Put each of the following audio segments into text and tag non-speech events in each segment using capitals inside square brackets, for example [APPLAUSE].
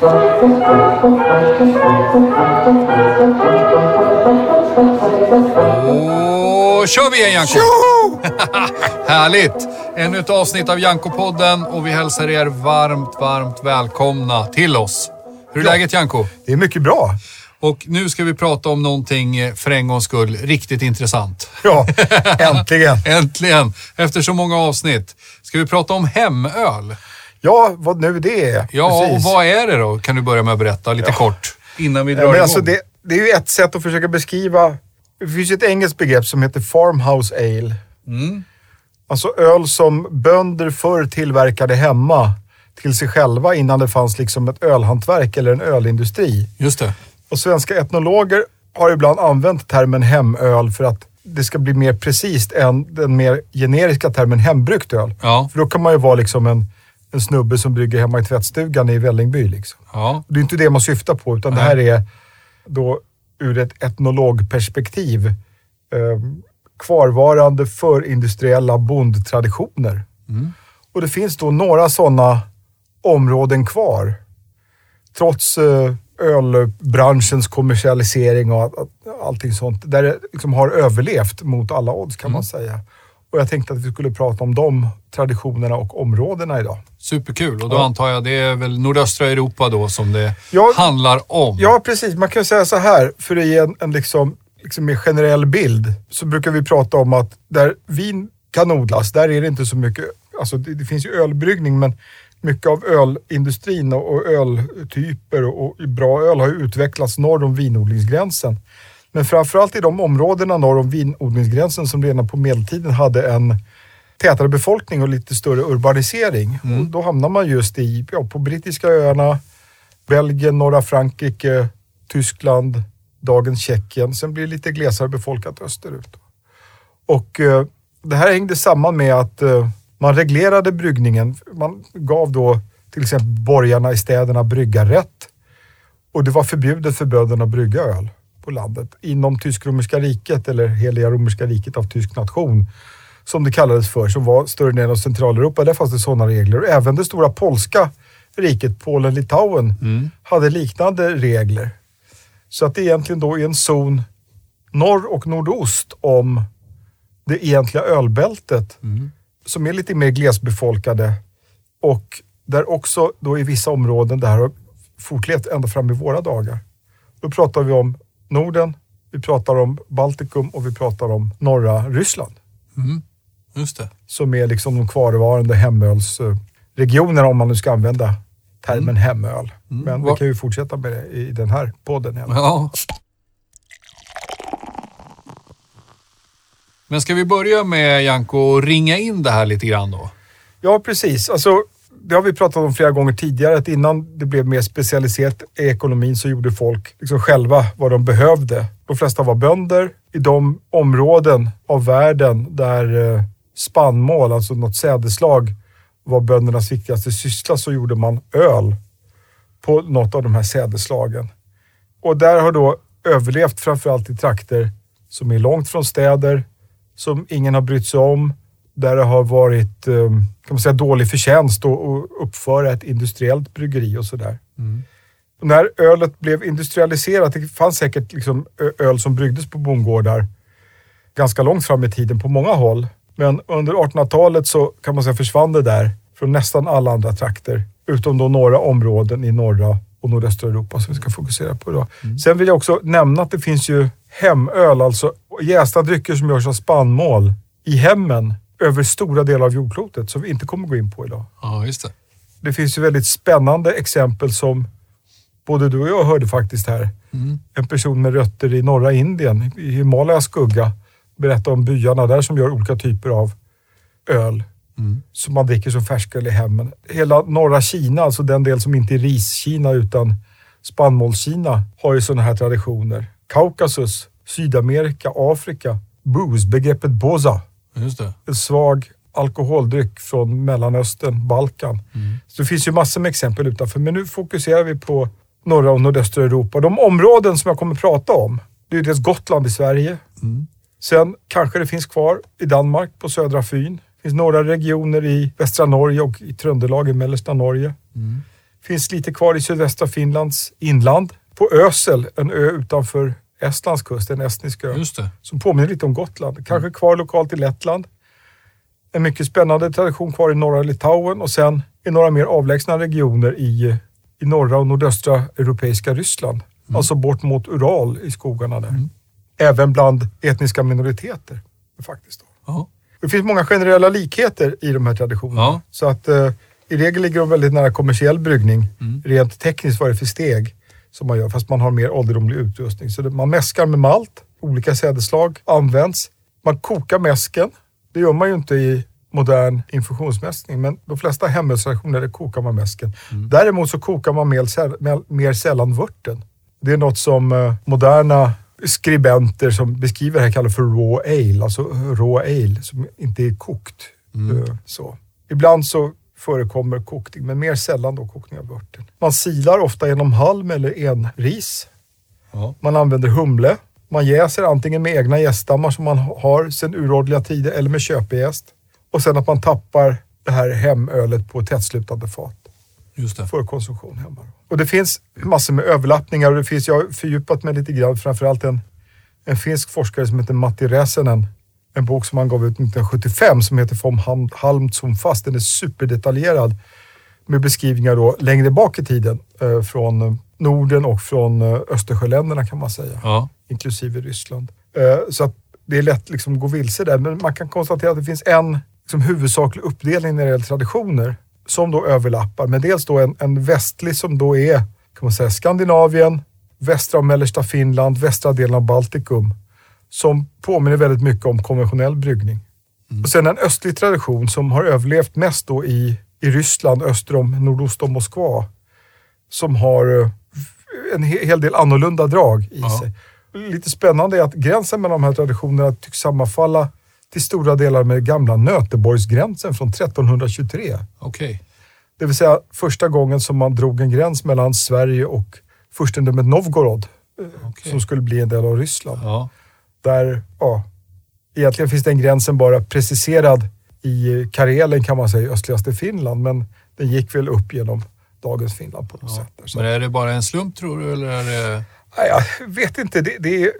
Då kör vi igen Janko! [LAUGHS] Härligt! Ännu ett avsnitt av Janko-podden och vi hälsar er varmt, varmt välkomna till oss. Hur är Ja. läget Janko? Det är mycket bra. Och nu ska vi prata om någonting eh, för en gångs skull riktigt intressant. Ja, [LAUGHS] äntligen. Äntligen! Efter så många avsnitt. Ska vi prata om hemöl? Ja, vad nu det är. Ja, Precis. och vad är det då? Kan du börja med att berätta lite kort innan vi drar Ja, men igång. alltså det, det är ju ett sätt att försöka beskriva. Det finns ett engelskt begrepp som heter farmhouse ale. Mm. Alltså öl som bönder förr tillverkade hemma till sig själva innan det fanns liksom ett ölhantverk eller en ölindustri. Just det. Och svenska etnologer har ibland använt termen hemöl för att det ska bli mer precis än den mer generiska termen hembryggt öl. Ja. För då kan man ju vara liksom en, en snubbe som brygger hemma i tvättstugan i Vällingby. Liksom. Ja. Det är inte det man syftar på, utan det här är då ur ett etnologperspektiv eh, kvarvarande förindustriella bondtraditioner. Och det finns då några sådana områden kvar. Trots eh, ölbranschens kommersialisering och all- allting sånt. Där det liksom har överlevt mot alla odds kan man säga. Och jag tänkte att vi skulle prata om de traditionerna och områdena idag. Superkul. Och då antar jag det är väl nordöstra Europa då som det Ja. handlar om. Ja, precis. Man kan säga så här, för att ge en, en liksom, liksom mer generell bild, så brukar vi prata om att där vin kan odlas, där är det inte så mycket, alltså det, det finns ju ölbryggning, men mycket av ölindustrin och, öltyper och, och bra öl har utvecklats norr om vinodlingsgränsen. Men framförallt i de områdena norr om vinodlingsgränsen som redan på medeltiden hade en tätare befolkning och lite större urbanisering. Och då hamnar man just i, ja, på brittiska öarna, Belgien, norra Frankrike, Tyskland, dagens Tjeckien. Sen blir det lite glesare befolkat österut. Och eh, det här hängde samman med att eh, man reglerade bryggningen. Man gav då till exempel borgarna i städerna bryggarrätt. Och det var förbjudet för bönderna att brygga öl på landet. Inom Tysk-romerska riket, eller Heliga romerska riket av tysk nation, som det kallades för, som var större delen av Centraleuropa. Där fanns det sådana regler. Och även det stora polska riket, Polen-Litauen, hade liknande regler. Så att det egentligen då är en zon norr och nordost om det egentliga ölbältet som är lite mer glesbefolkade och där också då i vissa områden det här har fortlevt ända fram i våra dagar. Då pratar vi om Norden, vi pratar om Baltikum och vi pratar om norra Ryssland Just det. som är liksom de kvarvarande hemölsregionerna om man nu ska använda termen hemöl. Men vi kan ju fortsätta med det i den här podden. Ja. Men ska vi börja med Janko och ringa in det här lite grann då? Ja, precis. Alltså, det har vi pratat om flera gånger tidigare, att innan det blev mer specialiserat i ekonomin så gjorde folk liksom själva vad de behövde. De flesta var bönder. I de områden av världen där eh, spannmål, alltså något sädeslag, var böndernas viktigaste syssla så gjorde man öl på något av de här sädeslagen. Och där har då överlevt framförallt i trakter som är långt från städer, som ingen har brytt sig om, där det har varit eh, kan man säga, dålig förtjänst att uppföra ett industriellt bryggeri och sådär. Och När ölet blev industrialiserat, det fanns säkert liksom öl som bryggdes på bondgårdar ganska långt fram i tiden på många håll. Men under 1800-talet så kan man säga försvann det där från nästan alla andra trakter. Utom då några områden i norra och nordöstra Europa som vi ska fokusera på idag. Sen vill jag också nämna att det finns ju hemöl, alltså jästa drycker som görs av spannmål i hemmen över stora delar av jordklotet som vi inte kommer gå in på idag. Ja, just det. Det finns ju väldigt spännande exempel som både du och jag hörde faktiskt här. En person med rötter i norra Indien, i Himalayas skugga, berättade om byarna där som gör olika typer av öl som man dricker som färsköl i hemmen. Hela norra Kina, alltså den del som inte är Ris-Kina utan Spannmålskina, har ju sådana här traditioner. Kaukasus, Sydamerika, Afrika, booze, begreppet boza. En svag alkoholdryck från Mellanöstern, Balkan. Så det finns ju massor med exempel utanför, men nu fokuserar vi på norra och nordöstra Europa. De områden som jag kommer prata om, det är dels Gotland i Sverige. Sen kanske det finns kvar i Danmark på södra Fyn. Det finns några regioner i västra Norge och i Tröndelag i mellersta Norge. Finns lite kvar i sydvästra Finlands inland. På Ösel, en ö utanför Estlands kust, en estnisk ö. Som påminner lite om Gotland. Kanske kvar lokalt i Lettland. En mycket spännande tradition kvar i norra Litauen och sen i några mer avlägsna regioner i, i norra och nordöstra europeiska Ryssland. Alltså bort mot Ural i skogarna där. Även bland etniska minoriteter. Faktiskt. Ja. Det finns många generella likheter i de här traditionerna. Ja. Så att eh, i regel ligger de väldigt nära kommersiell bryggning. Mm. Rent tekniskt vad det är för steg som man gör, fast man har mer ålderdomlig utrustning. Så det, man mäskar med malt, olika sädesslag används. Man kokar mäsken. Det gör man ju inte i modern infusionsmäskning, men de flesta hemölsreaktioner kokar man mäsken. Mm. Däremot så kokar man mer, mer, sällan vörten. Det är något som eh, moderna skribenter som beskriver det här kallar för raw ale, alltså raw ale som inte är kokt. Eh, Så. Ibland så förekommer kokning, men mer sällan då kokning av vörten. Man silar ofta genom halm eller enris. Ja. Man använder humle. Man jäser antingen med egna jästdammar som man har sedan uråldriga tider eller med köpejäst. Och sen att man tappar det här hemölet på tättslutande fat Just det. för konsumtion hemma. Och det finns massor med överlappningar och det finns, jag har fördjupat mig lite grann, framförallt en, en finsk forskare som heter Matti Räsänen. En bok som han gav ut 1975 som heter Vom Halm zum Fast. Den är superdetaljerad med beskrivningar då längre bak i tiden eh, från Norden och från eh, Östersjöländerna kan man säga Ja. inklusive Ryssland. Eh, Så att det är lätt liksom att gå vilse där, men man kan konstatera att det finns en liksom, huvudsaklig uppdelning när det gäller traditioner som då överlappar. Men dels då en, en västlig som då är, kan man säga, Skandinavien, västra och mellersta Finland, västra delen av Baltikum, som påminner väldigt mycket om konventionell bryggning. Och sen en östlig tradition som har överlevt mest då i, i Ryssland, öster om, nordost om Moskva, som har eh, en he- hel del annorlunda drag i Ja. sig. Lite spännande är att gränsen mellan de här traditionerna tycks sammanfalla till stora delar med gamla Nöteborgsgränsen från 1323. Okej. Det vill säga första gången som man drog en gräns mellan Sverige och furstendömet Novgorod, eh, Okej. som skulle bli en del av Ryssland. Ja. Där, ja, egentligen finns den gränsen bara preciserad i Karelen kan man säga, i östligaste Finland, men den gick väl upp genom dagens Finland på något sätt. där. Så Men är det bara en slump tror du eller är det... Nej, jag vet inte. Det, det är,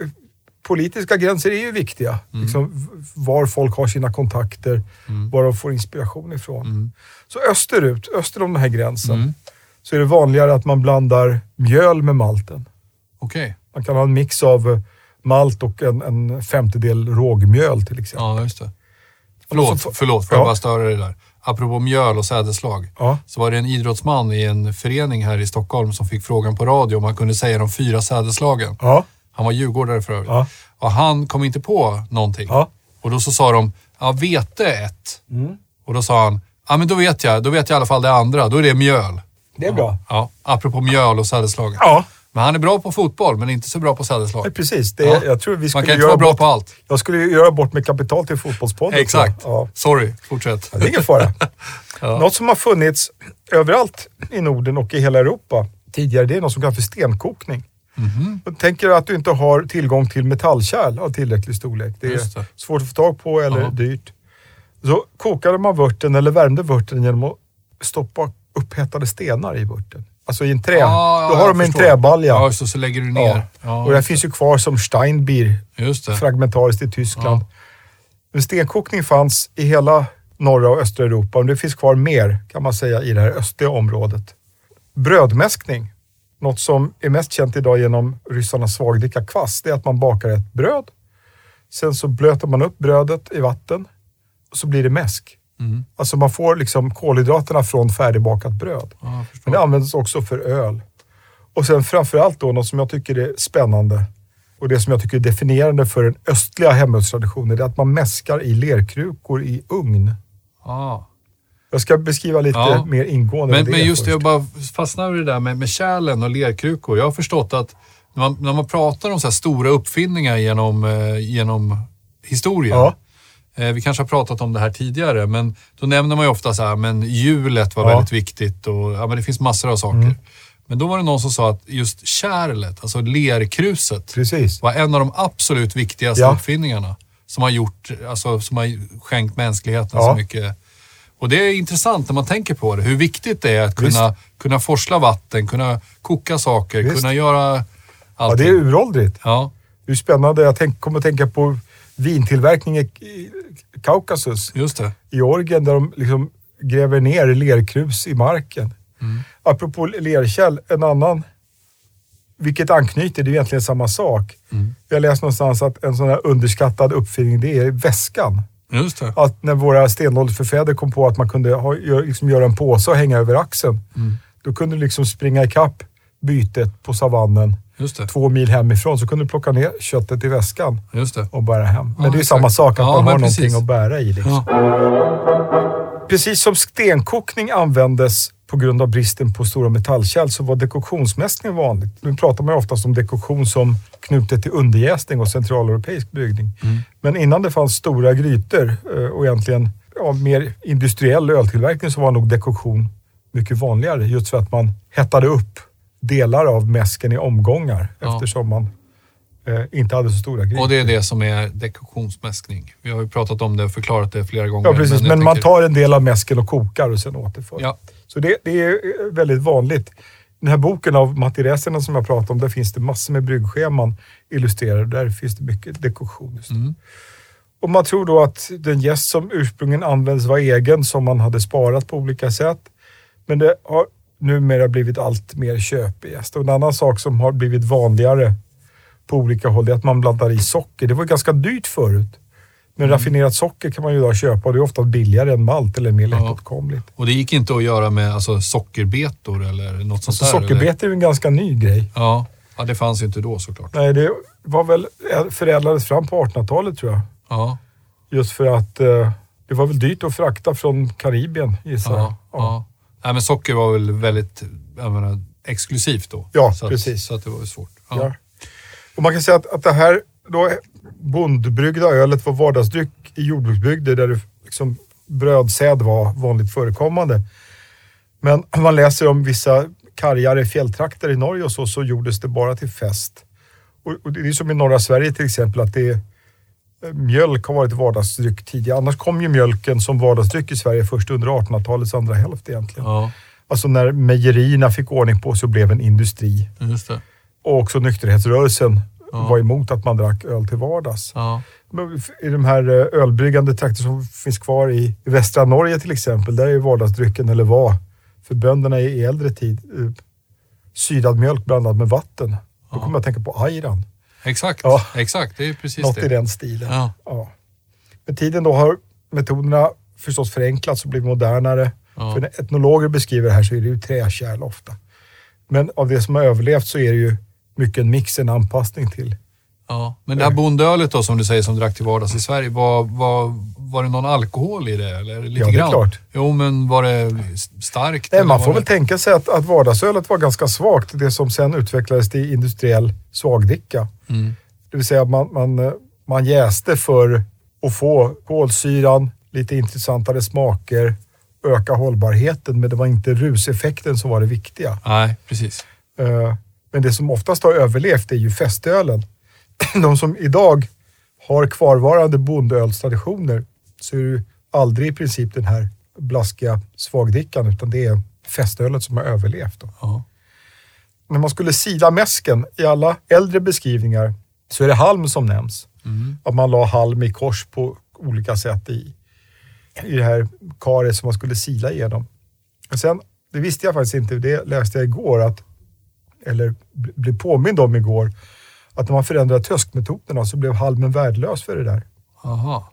politiska gränser är ju viktiga. Liksom, v- var folk har sina kontakter, var de får inspiration ifrån. Så österut, öster om den här gränsen, Mm. så är det vanligare att man blandar mjöl med malten. Okej. Man kan ha en mix av malt och en, en femtedel rågmjöl till exempel. Ja, just det. Förlåt, så- förlåt. Får jag Ja. bara störa dig där? Apropå mjöl och sädeslag. Ja. Så var det en idrottsman i en förening här i Stockholm som fick frågan på radio om han kunde säga de fyra sädeslagen. Ja. Han var djurgårdare för övrigt. Ja. Och han kom inte på någonting. Och då så sa de, ja vete ett. Mm. Och då sa han, ja men då vet jag. Då vet jag i alla fall det andra. Då är det mjöl. Det är bra. Ja, apropå mjöl och sädeslagen. Ja, Men han är bra på fotboll, men inte så bra på sädeslag. nej, precis. Det, Ja. Jag tror vi Man skulle kan inte göra vara bra bort, på allt. Jag skulle göra bort med kapital till fotbollspodden. Exakt. Ja. Sorry, fortsätt. Det är ingen fara. [LAUGHS] Ja. Något som har funnits överallt i Norden och i hela Europa tidigare, det är något som kallas för stenkokning. Mhm. Jag tänker att du inte har tillgång till metallkärl av tillräcklig storlek. Det är det. svårt att få tag på eller Ja. dyrt. Så kokade man vörten eller värmde vörten genom att stoppa upphettade stenar i vörten. Alltså i en trä. Ja, ja, Då har de en förstår. träbalja. Ja, så, så lägger du ner. Ja. Ja, Och det finns ju kvar som Steinbier just det. fragmentariskt i Tyskland. Men stenkokning fanns i hela norra och östra Europa och det finns kvar mer kan man säga i det här östliga området. Brödmäskning, något som är mest känt idag genom ryssarnas svagdricka kvass, det är att man bakar ett bröd. Sen så blöter man upp brödet i vatten och så blir det mäsk. Mm. Alltså man får liksom kolhydraterna från färdigbakat bröd. Förstår. Men det används också för öl. Och sen framförallt då något som jag tycker är spännande och det som jag tycker är definierande för den östliga hemölstraditionen, det är att man mäskar i lerkrukor i ugn. Ja. Jag ska beskriva lite Ja. mer ingående Men, vad men just det, jag bara fastnar vid det där med, med kärlen och lerkrukor. Jag har förstått att när man, när man pratar om så stora uppfinningar genom, eh, genom historien. Ja. Eh, vi kanske har pratat om det här tidigare, men då nämner man ju ofta så här, men hjulet var Ja. väldigt viktigt och ja, men det finns massor av saker. Mm. Men då var det någon som sa att just kärlet, alltså lerkruset, Precis. var en av de absolut viktigaste Ja. uppfinningarna som har gjort, alltså som har skänkt mänskligheten Ja. så mycket. Och det är intressant när man tänker på det, hur viktigt det är att kunna, kunna forsla vatten, kunna koka saker, Visst. kunna göra Ja, allting. det är uråldrigt. Ja, Det är spännande. Jag tänk, kommer att tänka på vintillverkning i, Kaukasus, i Georgien, där de liksom gräver ner lerkrus i marken. Mm. Apropå lerkärl, en annan, vilket anknyter, det är egentligen samma sak. Mm. Jag har läst någonstans att en sån här underskattad uppfinning, det är väskan. Att när våra stenåldersförfäder kom på att man kunde ha, liksom göra en påse och hänga över axeln, Mm. då kunde du liksom springa ikapp bytet på savannen. Två mil hemifrån, så kunde du plocka ner köttet i väskan och bära hem. Men Ja, det är ju exakt. samma sak, att Ja, man har precis. någonting att bära i. Liksom. Ja. Precis som stenkokning användes på grund av bristen på stora metallkärl så var dekoktionsmästning vanligt. Nu pratar man ju oftast om dekoktion som knutet till underjäsning och centraleuropeisk bryggning. Mm. Men innan det fanns stora grytor eh, och egentligen ja, mer industriell öltillverkning så var nog dekoktion mycket vanligare. Just för att man hettade upp delar av mäsken i omgångar Ja. eftersom man eh, inte hade så stora grytor. Och det är det som är dekoktionsmäskning. Vi har ju pratat om det och förklarat det flera gånger. Ja, precis. Men, jag man tänker- tar en del av mäsken och kokar och sen återför. Ja, Så det, det är eh, väldigt vanligt. Den här boken av Matti Räsänen som jag pratade om, där finns det massor med bryggscheman illustrerade. Där finns det mycket dekoktion. Mm. Och man tror då att den gäst som ursprungligen används var egen, som man hade sparat på olika sätt. Men det har numera blivit allt mer köpgäst. Och en annan sak som har blivit vanligare på olika håll är att man blandar i socker. Det var ganska dyrt förut. Men raffinerat socker kan man ju idag köpa och det är ofta billigare än malt eller mer Ja. lättåtkomligt. och det gick inte att göra med alltså, sockerbetor eller något sånt Så där? sockerbetor är ju en ganska ny grej. Ja. ja, det fanns ju inte då såklart. Nej, det var väl förädlades fram på 1800-talet tror jag. Ja, Just för att eh, det var väl dyrt att frakta från Karibien gissar jag. ja, ja. Nej, men socker var väl väldigt menar, exklusivt då. Ja, så att, precis. Så att det var svårt. Ja. Ja. Och man kan säga att, att det här då, bondbryggda ölet var vardagsdryck i jordbruksbygder där det liksom, brödsäd var vanligt förekommande. Men om man läser om vissa kargare fjälltrakter i Norge och så, så gjordes det bara till fest. Och, och det är som i norra Sverige till exempel att det eh, Mjölk har varit vardagsdryck tidigare. Annars kom ju mjölken som vardagsdryck i Sverige först under 1800-talets andra hälft egentligen. Ja, Alltså när mejerierna fick ordning på så blev en industri. just det. Och också nykterhetsrörelsen Ja. var emot att man drack öl till vardags. Ja, I de här eh, ölbryggande trakter som finns kvar i västra Norge till exempel, där är vardagsdrycken, eller var, för bönderna i äldre tid, eh, syrad mjölk blandad med vatten. Då kommer jag att tänka på ayran. Exakt. Ja. Exakt, det är precis Något det. i den stilen. Ja. Ja. Med tiden då har metoderna förstås förenklats och blivit modernare. Ja. För när etnologer beskriver det här så är det ju träkärl ofta. Men av det som har överlevt så är det ju mycket en mix, en anpassning till. Ja. Men det här bondölet då som du säger som drack till vardags i Sverige, var, var, var det någon alkohol i det? Eller lite Ja, det är grann? klart. Jo, men var det starkt? Nej, man får det... väl tänka sig att, att vardagsölet var ganska svagt. Det som sen utvecklades till industriell svagdricka. Mm. Det vill säga man, man, eh, man jäste för att få kolsyran, lite intressantare smaker, öka hållbarheten. Men det var inte ruseffekten som var det viktiga. Nej, precis. Eh, Men det som oftast har överlevt är ju festölen. [CLEARS THROAT] De som idag har kvarvarande bondeölstraditioner så är det ju aldrig i princip den här blaskiga svagdrickan utan det är festölet som har överlevt. Då. Ja. När man skulle sila mäsken, i alla äldre beskrivningar, så är det halm som nämns. Mm. Att man la halm i kors på olika sätt i, i det här karet som man skulle sila igenom. Och sen, det visste jag faktiskt inte, det läste jag igår, att, eller bl- blev påmind om igår, att när man förändrade tröskmetoderna så blev halmen värdelös för det där. Aha.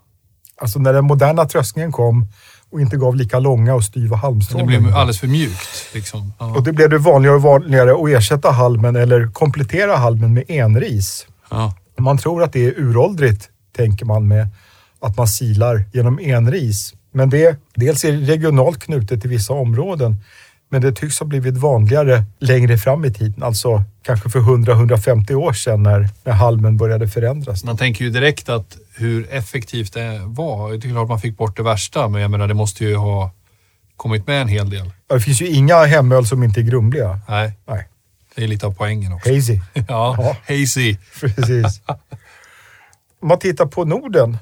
Alltså när den moderna tröskningen kom och inte gav lika långa och styva Det halmstrån. blev alldeles för mjukt. Liksom. Ja. Och det blev det vanligare och vanligare att ersätta halmen eller komplettera halmen med enris. Ja. Man tror att det är uråldrigt, tänker man med att man silar genom enris. Men det dels är det regionalt knutet till vissa områden, men det tycks ha blivit vanligare längre fram i tiden. Alltså kanske för 100-150 år sedan när, när halmen började förändras. Man tänker ju direkt att hur effektivt det var. Det är klart man fick bort det värsta, men jag menar det måste ju ha kommit med en hel del. Det finns ju inga hemöl som inte är grumliga. Nej, Nej, det är lite av poängen också. hazy. [LAUGHS] Ja, Ja. hazy. [LAUGHS] Precis. Om man tittar på Norden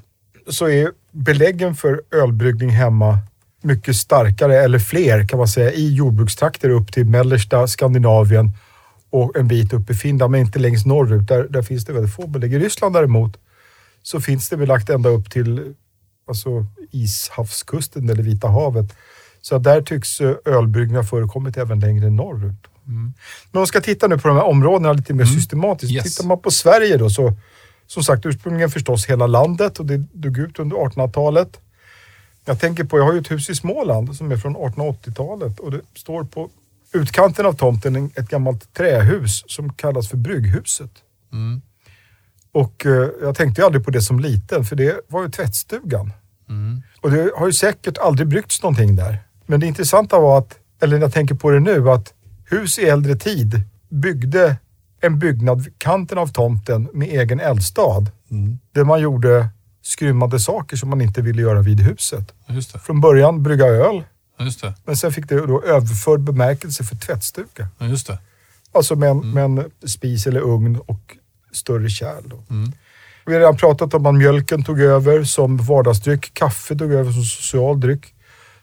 så är beläggen för ölbryggning hemma mycket starkare, eller fler kan man säga, i jordbrukstrakter upp till mellersta Skandinavien och en bit upp i Finland, men inte längst norrut. Där, där finns det väldigt få belägg. I Ryssland däremot så finns det belagt ända upp till alltså, Ishavskusten eller Vita havet. Så där tycks eh, ölbryggning ha förekommit även längre norrut. Men om man ska titta nu på de här områdena lite mer systematiskt. Yes. Tittar man på Sverige då så, som sagt ursprungligen förstås hela landet och det dog ut under 1800-talet. Jag tänker på, jag har ju ett hus i Småland som är från 1880-talet och det står på utkanten av tomten en- ett gammalt trähus som kallas för Brygghuset. Mm. Och eh, jag tänkte ju aldrig på det som liten för det var ju tvättstugan. Mm. Och det har ju säkert aldrig bryggts någonting där. Men det intressanta var att, eller när jag tänker på det nu, att hus i äldre tid byggde en byggnad vid kanten av tomten med egen eldstad. Mm. Där man gjorde skrymmande saker som man inte ville göra vid huset. Från början brygga öl, men sen fick det då överförd bemärkelse för tvättstuga. Alltså med en, med en spis eller ugn och större kärl. Mm. Vi har redan pratat om att mjölken tog över som vardagsdryck. Kaffe tog över som social dryck.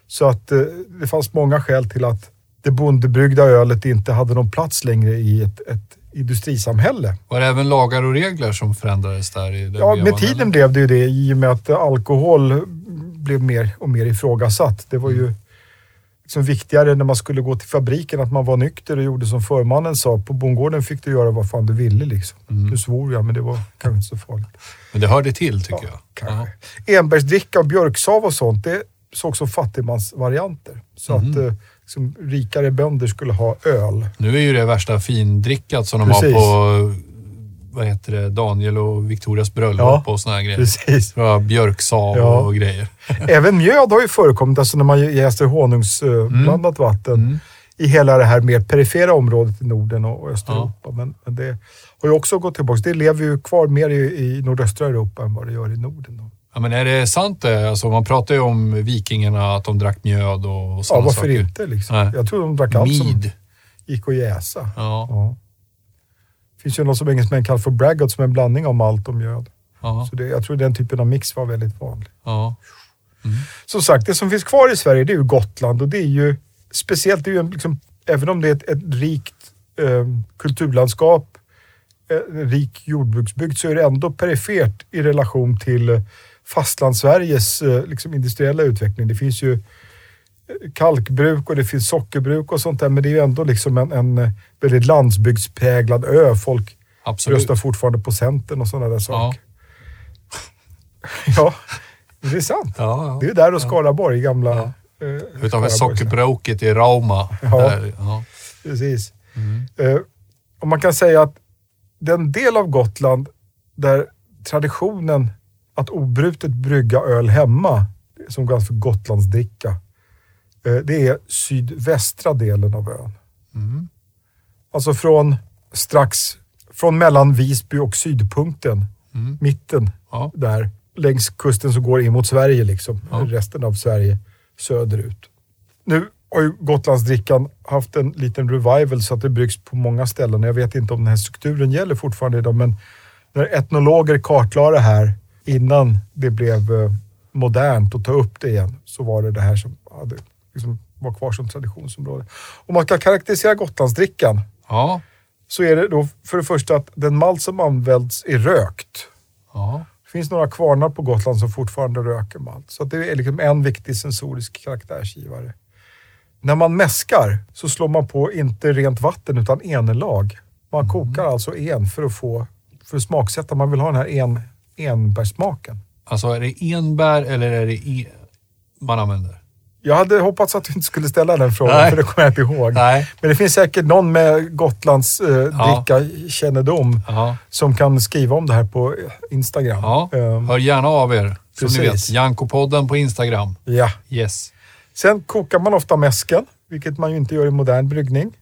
Så att eh, det fanns många skäl till att det bondebryggda ölet inte hade någon plats längre i ett, ett industrisamhälle. Var det även lagar och regler som förändrades där? I Ja, med tiden eller? blev det ju det i och med att alkohol blev mer och mer ifrågasatt. Det var ju liksom viktigare när man skulle gå till fabriken att man var nykter och gjorde som förmannen sa. På bondgården fick du göra vad fan du ville liksom. Nu svor jag, men det var kanske inte så farligt. Men det hörde till tycker jag. Kanske. Enbärsdricka och björksav och sånt, det såg som fattigmansvarianter. Så att Mhm. eh, liksom, rikare bönder skulle ha öl. Nu är ju det värsta findrickat som de Precis. har på vad heter det, Daniel och Victorias bröllop Ja, och såna här grejer. Precis. Björksav Ja. och grejer. [LAUGHS] Även mjöd har ju förekommit, alltså när man jäser honungsblandat vatten Mm. i hela det här mer perifera området i Norden och Östeuropa. Men, men det har ju också gått tillbaka. Det lever ju kvar mer i, i nordöstra Europa än vad det gör i Norden. Då. Ja, men är det sant det? Alltså, man pratar ju om vikingarna, att de drack mjöd och, och Ja, sådana varför saker. inte liksom? Nej. Jag tror de drack allt som Mead. gick att jäsa. Ja, Ja. Det finns ju något som engelsmän kallar för braggot som är en blandning av malt och mjöd. ja, Så det, jag tror den typen av mix var väldigt vanlig. ja. Som sagt, det som finns kvar i Sverige det är ju Gotland och det är ju speciellt, det är ju en, liksom, även om det är ett, ett rikt eh, kulturlandskap, eh, en rik jordbruksbygd, så är det ändå perifert i relation till fastlandssveriges eh, liksom industriella utveckling. Det finns ju eh, kalkbruk och det finns sockerbruk och sånt där, men det är ju ändå liksom en, en eh, väldigt landsbygdspräglad ö. Folk Absolut. röstar fortfarande på Centern och sådana där saker. [LAUGHS] Ja, det är sant. Ja, ja. Det är ju där och Skaraborg, gamla... Ja. eh, Utanför sockerbråket i Rauma. Ja. Ja. Precis. Mm. Eh, och man kan säga att den del av Gotland där traditionen att obrutet brygga öl hemma, som kallas för Gotlandsdricka, eh, det är sydvästra delen av ön. Mm. Alltså från strax, från mellan Visby och sydpunkten, Mm. mitten Ja. där, längs kusten som går in mot Sverige, liksom. Ja. resten av Sverige söderut. Nu har ju Gotlandsdrickan haft en liten revival så att det bryggs på många ställen. Jag vet inte om den här strukturen gäller fortfarande idag, men när etnologer kartlade det här innan det blev eh, modernt att ta upp det igen, så var det det här som hade, liksom, var kvar som traditionsområde. Om man ska karaktärisera Gotlandsdrickan Ja. så är det då för det första att den malt som används är rökt. Ja. Det finns några kvarnar på Gotland som fortfarande röker malt. Så det är liksom en viktig sensorisk karaktärsgivare. När man mäskar så slår man på inte rent vatten utan enelag. Man kokar alltså en för att få, för att smaksätta. Man vill ha den här en, enbärssmaken. Alltså är det enbär eller är det e man använder? Jag hade hoppats att du inte skulle ställa den frågan, Nej. för det kommer jag inte ihåg. Nej. Men det finns säkert någon med Gotlands eh, dricka-kännedom Ja. som kan skriva om det här på Instagram. ja. Ehm, Hör gärna av er. Som ni vet. Jankopodden på Instagram. ja. Yes. Sen kokar man ofta mäsken, vilket man ju inte gör i modern bryggning.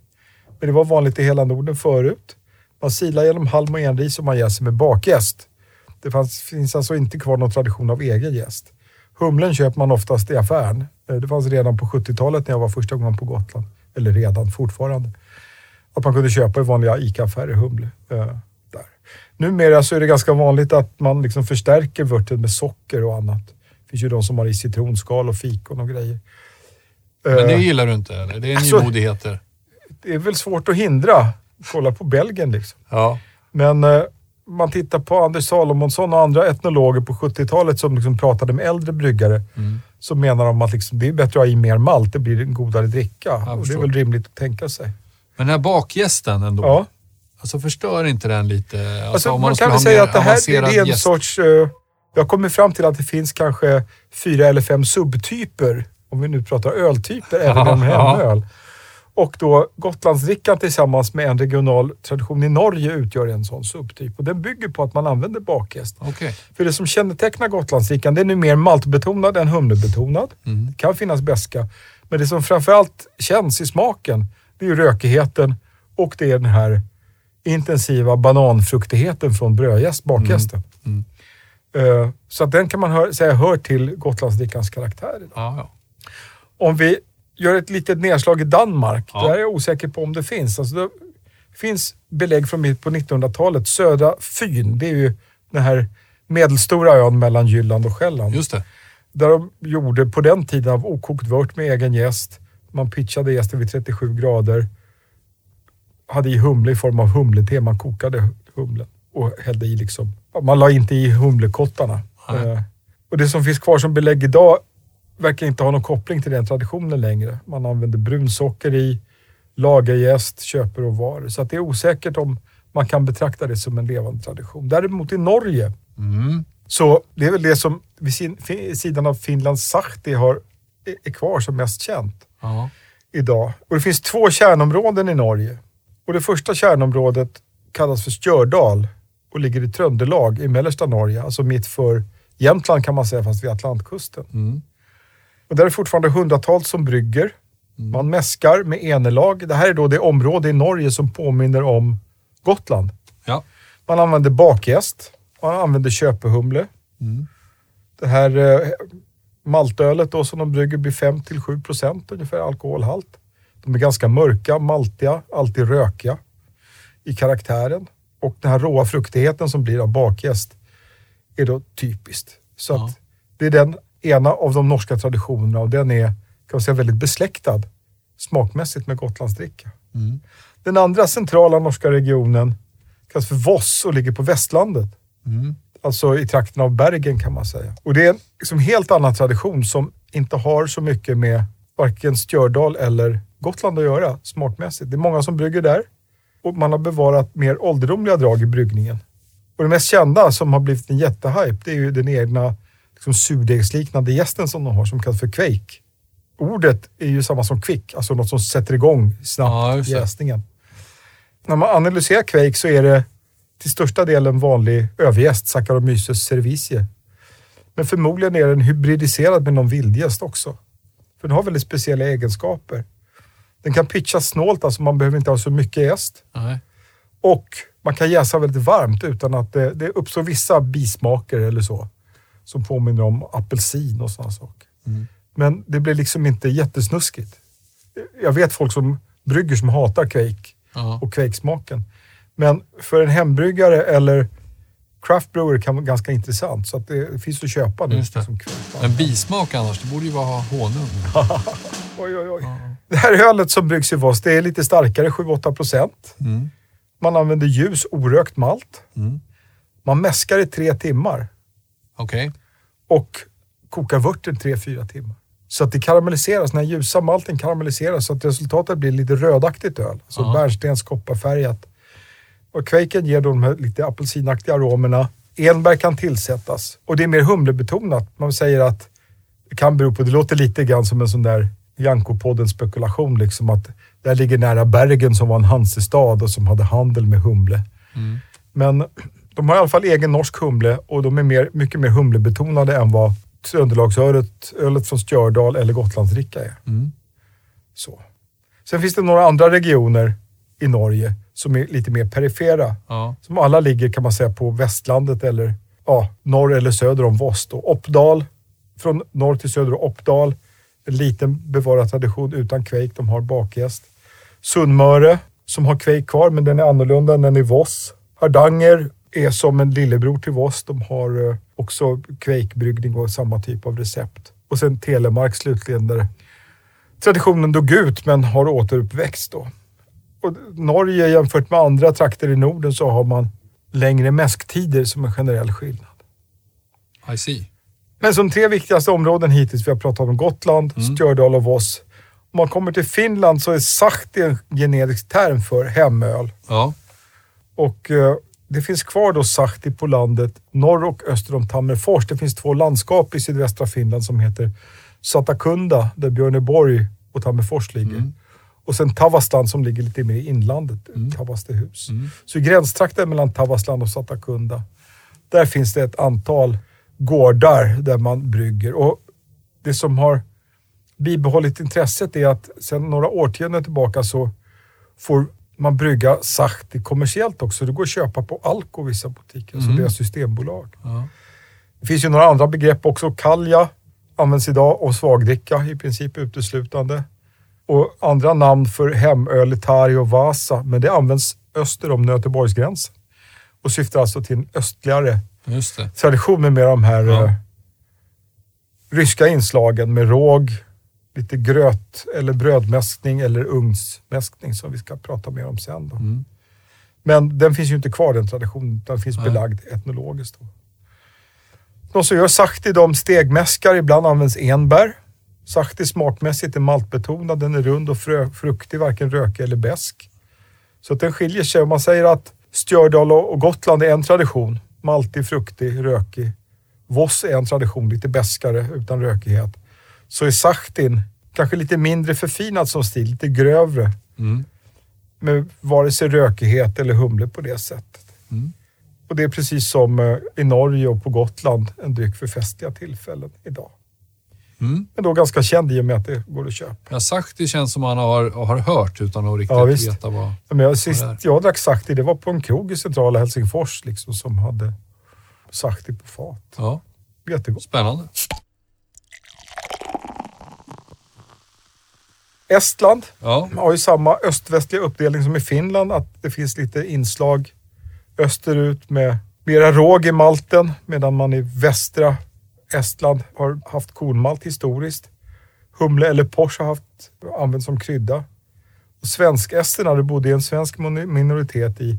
Men det var vanligt i hela Norden förut. Man silar genom halm och enris och man jäser med bakjäst. Det fanns, finns alltså inte kvar någon tradition av egen jäst. Humlen köper man oftast i affären. Eh, Det fanns redan på 70-talet när jag var första gången på Gotland. Eller redan, fortfarande. Att man kunde köpa i vanliga ICA-affärer humle. Eh, där. Numera så är det ganska vanligt att man liksom förstärker vörten med socker och annat. Det finns ju de som har i citronskal och fikon och grejer. Men det Eh, gillar du inte, eller? Det är Alltså- nymodigheter. det är väl svårt att hindra. Kolla på Belgien liksom. Ja. Men man tittar på Anders Salomonsson och andra etnologer på 70-talet som liksom pratade med äldre bryggare. Mm. Så menar de att liksom, det är bättre att ha i mer malt, det blir en godare dricka. Och det är väl rimligt att tänka sig. Men den här bakgästen ändå. Ja. Alltså förstör inte den lite? Alltså, Alltså, om man skulle kan väl säga att det här är en jäst. sorts... eh, jag kommit fram till att det finns kanske fyra eller fem subtyper, om vi nu pratar öltyper, även ja. [LAUGHS] hemöl. Och då Gotlandsdrickan tillsammans med en regional tradition i Norge utgör en sån subtyp. Och den bygger på att man använder bakhäst. Okej. För det som kännetecknar Gotlandsdrickan, den är mer maltbetonad än humlebetonad. Mm. Det kan finnas beska. Men det som framförallt känns i smaken, det är ju rökigheten och det är den här intensiva bananfruktigheten från brödjäst, bakhästen. Mm. Eh, Så att den kan man hör, säga hör till Gotlandsdrickans karaktär. idag. Ja, ja. Om vi gör ett litet nedslag i Danmark, Ja. där är jag osäker på om det finns. Alltså det finns belägg från mitt på 1900-talet. Södra Fyn, det är ju den här medelstora ön mellan Jylland och Själland. Just det. Där de gjorde på den tiden av okokt vört med egen jäst. Man pitchade jästen vid 37 grader. Hade i humle i form av humlete. Man kokade humlen och hällde i liksom. Man la inte i humlekottarna. Eh, och det som finns kvar som belägg idag verkar inte ha någon koppling till den traditionen längre. Man använder brunsocker i, lagerjäst, köper och var. Så att det är osäkert om man kan betrakta det som en levande tradition. Däremot i Norge Mm. så det är väl det som vid sidan av Finlands Sahti har, är- kvar som mest känt Ja. idag. Och det finns två kärnområden i Norge. Och det första kärnområdet kallas för Stjördal och ligger i Tröndelag i mellersta Norge. Alltså mitt för Jämtland kan man säga, fast vid Atlantkusten. Mm. Och där är fortfarande hundratals som brygger. Man mäskar med enelag. Det här är då det område i Norge som påminner om Gotland. Ja. Man använder bakjäst. Man använder köpehumle. Mm. Det här eh, maltölet då som de brygger blir 5-7 procent ungefär alkoholhalt. De är ganska mörka, maltiga, alltid rökiga i karaktären. Och den här råa fruktigheten som blir av bakjäst är då typiskt. Så Ja. att det är den ena av de norska traditionerna och den är kan man säga, väldigt besläktad smakmässigt med Gotlandsdricka. Mm. Den andra centrala norska regionen kallas för Voss och ligger på västlandet. Mm. Alltså i trakten av Bergen kan man säga. Och det är en liksom helt annan tradition som inte har så mycket med varken Stjördal eller Gotland att göra smakmässigt. Det är många som brygger där och man har bevarat mer ålderdomliga drag i bryggningen. Och det mest kända som har blivit en jättehype, det är ju den egna liksom, surdegsliknande gästen som de har som kallas för quake. Ordet är ju samma som kvick, alltså något som sätter igång Ja, snabbt det. jäsningen. När man analyserar quake så är det till största delen vanlig överjäst, Saccharomyces cerevisiae. Men förmodligen är den hybridiserad med någon vildjäst också. För den har väldigt speciella egenskaper. Den kan pitchas snålt, alltså man behöver inte ha så mycket jäst. Nej. Och man kan jäsa väldigt varmt utan att det, det uppstår vissa bismaker eller så. Som påminner om apelsin och sådana saker. Mm. Men det blir liksom inte jättesnuskigt. Jag vet folk som brygger som hatar quake Ja. och quake-smaken. Men för en hembryggare eller craft brewer kan vara ganska intressant. Så att det finns att köpa nu. Just det. Som quake. En bismak annars, det borde ju vara honung. [LAUGHS] Oj, oj, oj. Det här ölet som bryggs i Voss, det är lite starkare, 7-8 procent. Mm. Man använder ljus orökt malt. Mm. Man mäskar i tre timmar Okej. och kokar vörten 3-4 timmar. Så att det karamelliseras, den här ljusa malten karamelliseras så att resultatet blir lite rödaktigt öl. Så Ja. bärnstens kopparfärgat. Och kvaken ger då de här lite apelsinaktiga aromerna. Enbär kan tillsättas och det är mer humlebetonat. Man säger att det kan bero på, det låter lite grann som en sån där Janko-podden spekulation liksom att där ligger nära Bergen som var en hansestad och som hade handel med humle. Mm. Men de har i alla fall egen norsk humle och de är mer, mycket mer humlebetonade än vad Tröndelagsölet, ölet från Stjördal eller Gotlandsdricka är. Mm. Så. Sen finns det några andra regioner i Norge som är lite mer perifera. Ja. Som alla ligger kan man säga på västlandet eller ja, norr eller söder om Voss. Då. Oppdal, från norr till söder och Oppdal. En liten bevarad tradition utan kvejk. De har bakjäst. Sunnmöre som har kvejk kvar men den är annorlunda än den i Voss. Hardanger är som en lillebror till Voss. De har eh, också kvejkbryggning och samma typ av recept. Och sen Telemark slutligen där traditionen dog ut men har återuppväxt då. Och Norge jämfört med andra trakter i Norden så har man längre mäsktider som en generell skillnad. I see. Men som tre viktigaste områden hittills, vi har pratat om Gotland, Mm. Stjördal och Voss. Om man kommer till Finland så är sahti en generisk term för hemöl. Ja. Och eh, det finns kvar då sahti på landet norr och öster om Tammerfors. Det finns två landskap i sydvästra Finland som heter Satakunda, där Björneborg och Tammerfors ligger. Mm. Och sen Tavastland som ligger lite mer i inlandet, Tavastehus. Mm. Så i gränstrakten mellan Tavastland och Satakunda, där finns det ett antal gårdar där man brygger. Och det som har bibehållit intresset är att sedan några årtionden tillbaka så får man brygga sahti kommersiellt också. Det går att köpa på Alko vissa butiker, alltså Mm. deras systembolag. ja. Det finns ju några andra begrepp också. Kalja används idag och svagdricka i princip uteslutande. Och andra namn för hemöl Tari och Vasa, men det används öster om Nöteborgsgränsen. Och syftar alltså till en östligare tradition med mer de här Ja. eh, ryska inslagen med råg, lite gröt eller brödmäskning eller ugnsmäskning som vi ska prata mer om sen. Då. Mm. Men den finns ju inte kvar den traditionen, den finns Nej. belagd etnologiskt. Då. De som gör sahti, de stegmäskar, ibland används enbär. Sahti smakmässigt är maltbetonad, den är rund och frö, fruktig, varken rökig eller besk. Så att den skiljer sig. Om man säger att Stjördal och och Gotland är en tradition, maltig, fruktig, rökig. Voss är en tradition, lite beskare utan rökighet. Så är sahtin kanske lite mindre förfinad som stil, lite grövre. Mm. Med vare sig rökighet eller humle på det sättet. Mm. Och det är precis som eh, i Norge och på Gotland en dryck för festliga tillfällen idag. Mm. Men då ganska känd i och med att det går att köpa. Ja, det känns som man har, har hört utan att riktigt Ja, visst. veta vad... Men jag, sist jag drack Sahti, det var på en krog i centrala Helsingfors liksom, som hade Sahti på fat. Ja, Jättegott. spännande. Estland Ja, har ju samma öst-västliga uppdelning som i Finland, att det finns lite inslag österut med mera råg i malten, medan man i västra Estland har haft kornmalt historiskt. Humle eller pors har haft, använts som krydda. Och Svenskesterna, det bodde en svensk minoritet i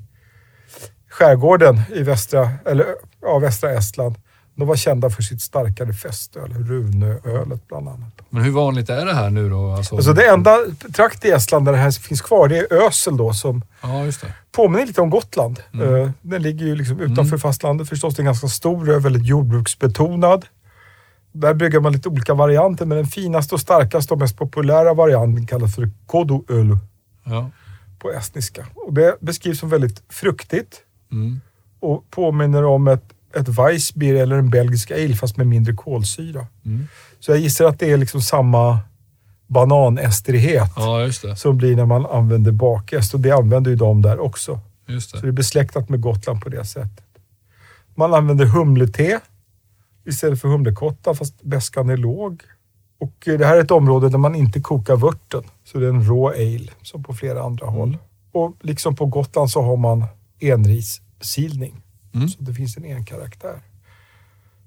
skärgården i västra, eller, ja, västra Estland. De var kända för sitt starkare festöl, Runöölet bland annat. men hur vanligt är det här nu då? Alltså, Alltså det enda trakt i Estland där det här finns kvar, det är Ösel då som Ja, just det. påminner lite om Gotland. Mm. Eh, Den ligger ju liksom utanför Mm. fastlandet förstås. Den är ganska stor och väldigt jordbruksbetonad. Där brygger man lite olika varianter, men den finaste och starkaste och mest populära varianten kallas för kodoöl Ja. på estniska. Och det beskrivs som väldigt fruktigt Mm. och påminner om ett, ett Weissbier eller en belgisk ale fast med mindre kolsyra. Mm. Så jag gissar att det är liksom samma bananestrighet ja, det. som blir när man använder bakest och det använder ju de där också. Just Så det. det är besläktat med Gotland på det sättet. Man använder humlete istället för humlekotta fast beskan är låg. Och det här är ett område där man inte kokar vörten. Så det är en rå ale som på flera andra håll. Och liksom på Gotland så har man enrissilning. Mm. Så det finns en enkaraktär.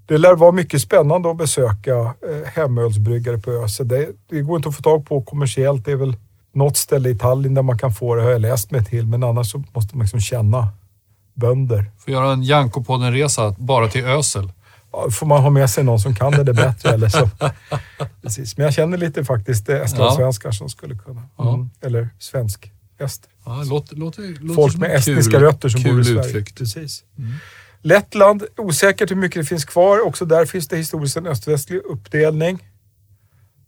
Det lär vara mycket spännande att besöka eh, hemölsbryggare på Öse. Det, det går inte att få tag på kommersiellt. Det är väl något ställe i Tallinn där man kan få det, har jag läst mig till. Men annars så måste man liksom känna bönder. Får göra en Jankopodden-resa bara till Ösel. Ja, får man ha med sig någon som kan det, det bättre. eller så. [LAUGHS] Precis. Men jag känner lite faktiskt eh, estlandssvenskar som skulle kunna. Ja. Mm. Eller svensk-ester. Ja, låter, låter, Folk med estniska kul, rötter som bor i Sverige. utflykt. Precis. Mm. Lettland, osäkert hur mycket det finns kvar. Också där finns det historiskt en öst-västlig uppdelning.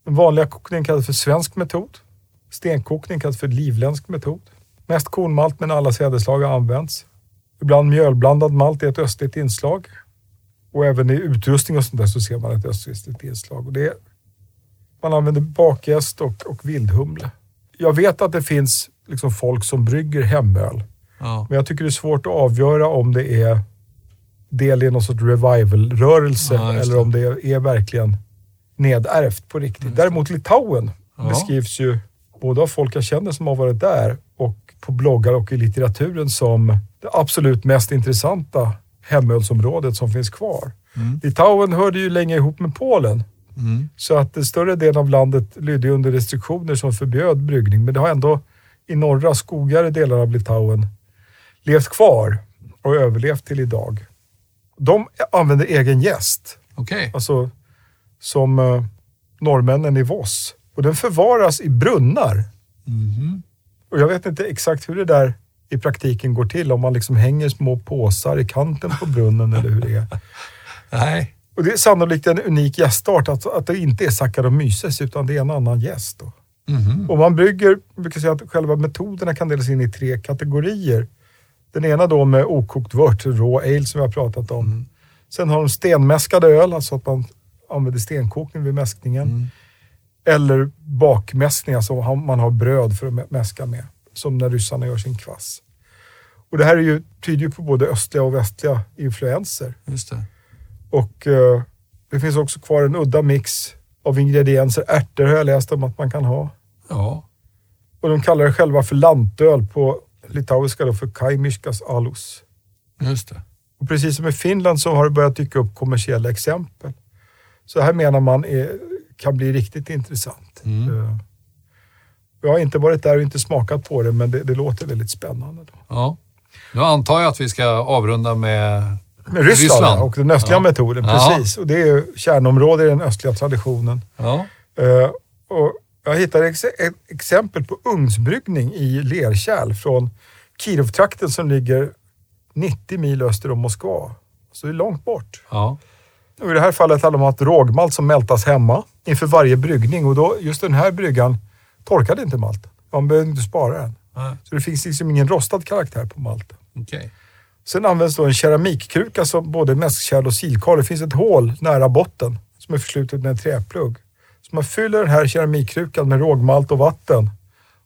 Den vanliga kokningen kallas för svensk metod. Stenkokning kallas för livländsk metod. Mest kornmalt men alla sädesslag har använts. Ibland mjölblandad malt är ett östligt inslag. Och även i utrustning och sånt där så ser man ett östligt inslag. Och det är, man använder bakjäst och, och vildhumle. Jag vet att det finns liksom folk som brygger hemöl. Ja. Men jag tycker det är svårt att avgöra om det är del i någon sorts revival-rörelse Ja, eller om det är, verkligen nedärvt på riktigt. Det. Däremot Litauen Ja. beskrivs ju både av folk jag känner som har varit där och på bloggar och i litteraturen som det absolut mest intressanta hemölsområdet som finns kvar. Mm. Litauen hörde ju länge ihop med Polen Så att den större delen av landet lydde under restriktioner som förbjöd bryggning. Men det har ändå i norra, skogigare delar av Litauen levt kvar och överlevt till idag. De använder egen jäst, Okej. alltså som eh, norrmännen i Voss. Och den förvaras i brunnar. Mhm. Och jag vet inte exakt hur det där i praktiken går till. Om man liksom hänger små påsar i kanten på brunnen eller hur det är. [LAUGHS] Nej. Och det är sannolikt en unik gästart, att, att det inte är Saccharomyces utan det är en annan gäst. Då. Mhm. Och man brygger, jag brukar säga att själva metoderna kan delas in i tre kategorier. Den ena då med okokt vört, rå ale som vi har pratat om. Sen har de stenmäskad öl, alltså att man använder stenkokning vid mäskningen. Eller bakmäskning, alltså man har bröd för att mä- mäska med. Som när ryssarna gör sin kvass. Och det här är ju, tyder ju på både östliga och västliga influenser. Just det. Och eh, det finns också kvar en udda mix av ingredienser. Ärtor har jag läst om att man kan ha. Ja. Och de kallar det själva för lantöl på litauiska då för kaimiškas alus. Just det. Och precis som i Finland så har det börjat dyka upp kommersiella exempel. Så här menar man är, kan bli riktigt intressant. Mm. Eh, Jag har inte varit där och inte smakat på det, men det, det låter väldigt spännande. Då. Ja. Nu antar jag att vi ska avrunda med Ryssland, Ryssland. och den östliga Ja. metoden, Ja. precis. Och det är ju kärnområde i den östliga traditionen. Ja. Eh, och jag hittade ex ett exempel på ugnsbryggning i lerkärl från Kirovtrakten som ligger 90 mil öster om Moskva. Så det är långt bort. Ja. Och I det här fallet hade de haft rågmalt som mältas hemma inför varje bryggning och då, just den här bryggan torkade inte malten. Man behövde inte spara den. Nej. Så det finns liksom ingen rostad karaktär på malten. Okej. Sen används då en keramikkruka som både mäskkärl och silkar. Det finns ett hål nära botten som är förslutet med en träplugg. Så man fyller den här keramikkrukan med rågmalt och vatten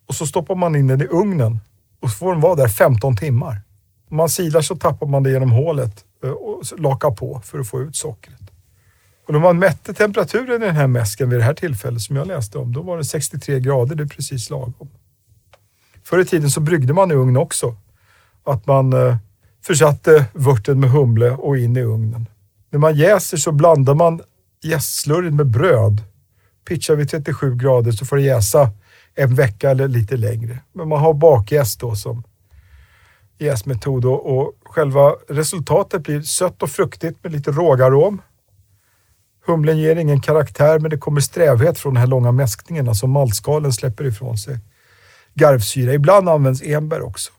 och så stoppar man in den i ugnen och så får den vara där 15 timmar. Om man silar så tappar man det genom hålet eh, och lakar på för att få ut sockret. Och när man mätte temperaturen i den här mäsken vid det här tillfället som jag läste om, då var det 63 grader, det är precis lagom. Förr i tiden så bryggde man i ugn också. Att man eh, försatte vörten med humle och in i ugnen. När man jäser så blandar man jästslurryn med bröd. Pitchar vi 37 grader så får det jäsa en vecka eller lite längre. Men man har bakjäst då som jäsmetod och, själva resultatet blir sött och fruktigt med lite rågarom. Humlen ger ingen karaktär men det kommer strävhet från de här långa mäskningarna som maltskalen släpper ifrån sig garvsyra. Ibland används enbär också.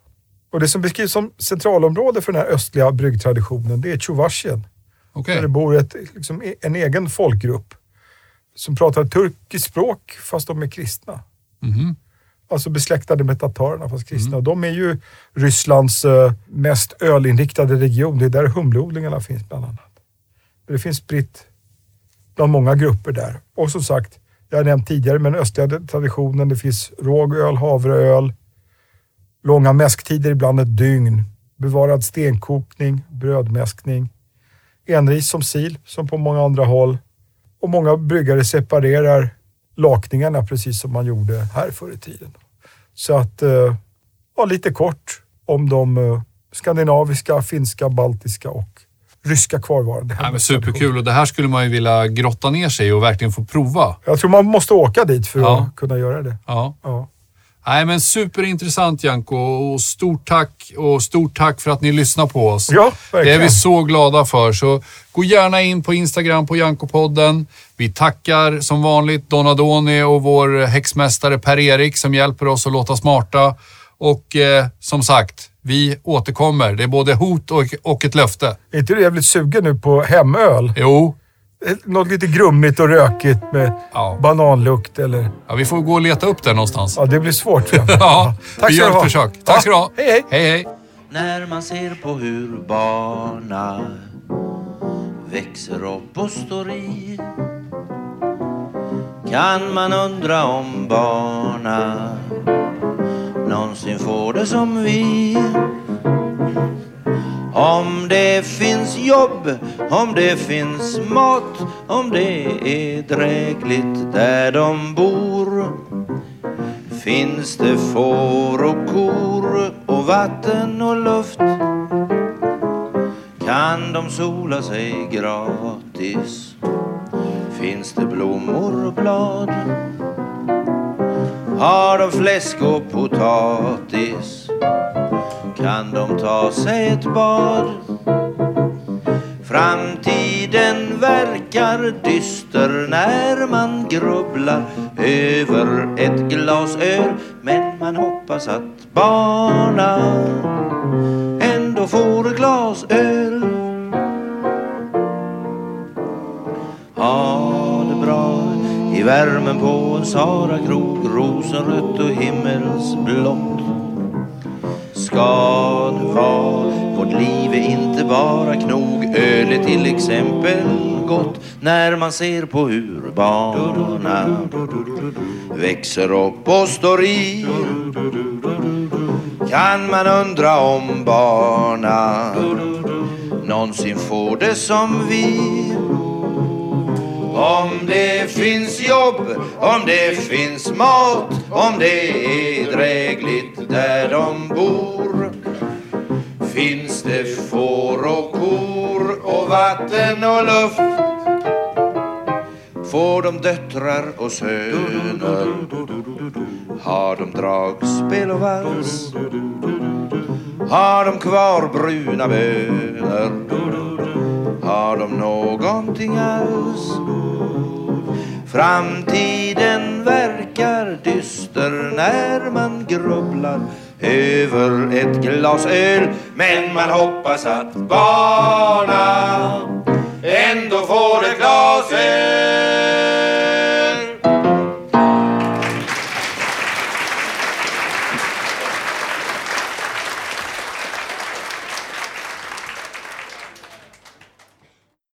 Och det som beskrivs som centralområde för den här östliga bryggtraditionen, det är Tjuvasjen. Okej. Där det bor ett, liksom, en egen folkgrupp som pratar turkiskt språk fast de är kristna. Mhm. Alltså besläktade med tatarerna fast kristna. Och de är ju Rysslands eh, mest ölinriktade region. Det är där humleodlingarna finns bland annat. Det finns spritt bland många grupper där. Och som sagt, jag har nämnt tidigare, men östliga traditionen, det finns rågöl, havreöl, långa mäsktider, ibland ett dygn, bevarad stenkokning, brödmäskning, enris som sil, som på många andra håll. Och många bryggare separerar lakningarna precis som man gjorde här förr i tiden. Så att, eh, ja, lite kort om de eh, skandinaviska, finska, baltiska och ryska kvarvarande. Ja, men superkul och det här skulle man ju vilja grotta ner sig och verkligen få prova. Jag tror man måste åka dit för Ja. att kunna göra det. Ja. Ja. Nej, men superintressant Janko och stort tack och stort tack för att ni lyssnar på oss. Ja, Det är vi så glada för. Så gå gärna in på Instagram på Janko-podden. Vi tackar som vanligt Donadoni och vår häxmästare Per-Erik som hjälper oss att låta smarta. Och eh, som sagt, vi återkommer. Det är både hot och, och ett löfte. Är inte du jävligt sugen nu på hemöl? Jo, Något lite grummigt och rökigt med Ja. bananlukt eller... ja, vi får gå och leta upp det någonstans. Ja, det blir svårt tror jag. [LAUGHS] Ja, Tack vi gör ett ha. försök. Tack ska du ha. Ja, hej, hej. hej, hej. När man ser på hur barna växer upp och står i kan man undra om barna någonsin får det som vi. Om det finns jobb, om det finns mat, om det är drägligt där de bor. Finns det får och kor och vatten och luft kan de sola sig gratis. finns det blommor och blad. Har de fläsk och potatis kan de ta sig ett bad. Framtiden verkar dyster när man grubblar över ett glas öl men man hoppas att barna ändå får ett glas öl. Ha det bra i värmen på en Sara-krog rosenrött och himmelsblått ska det vara Vårt liv är inte bara knog Öl är till exempel gott. När man ser på hur barna växer upp och står i Kan man undra om barna någonsin får det som vi om det finns jobb, om det finns mat, om det är drägligt där de bor. Finns det får och kor och vatten och luft. Får de döttrar och söner? Har de dragspel och vals? Har de kvar bruna bönor? Har de någonting alls? Framtiden verkar dyster när man grubblar över ett glas öl. Men man hoppas att barna ändå får ett glas öl.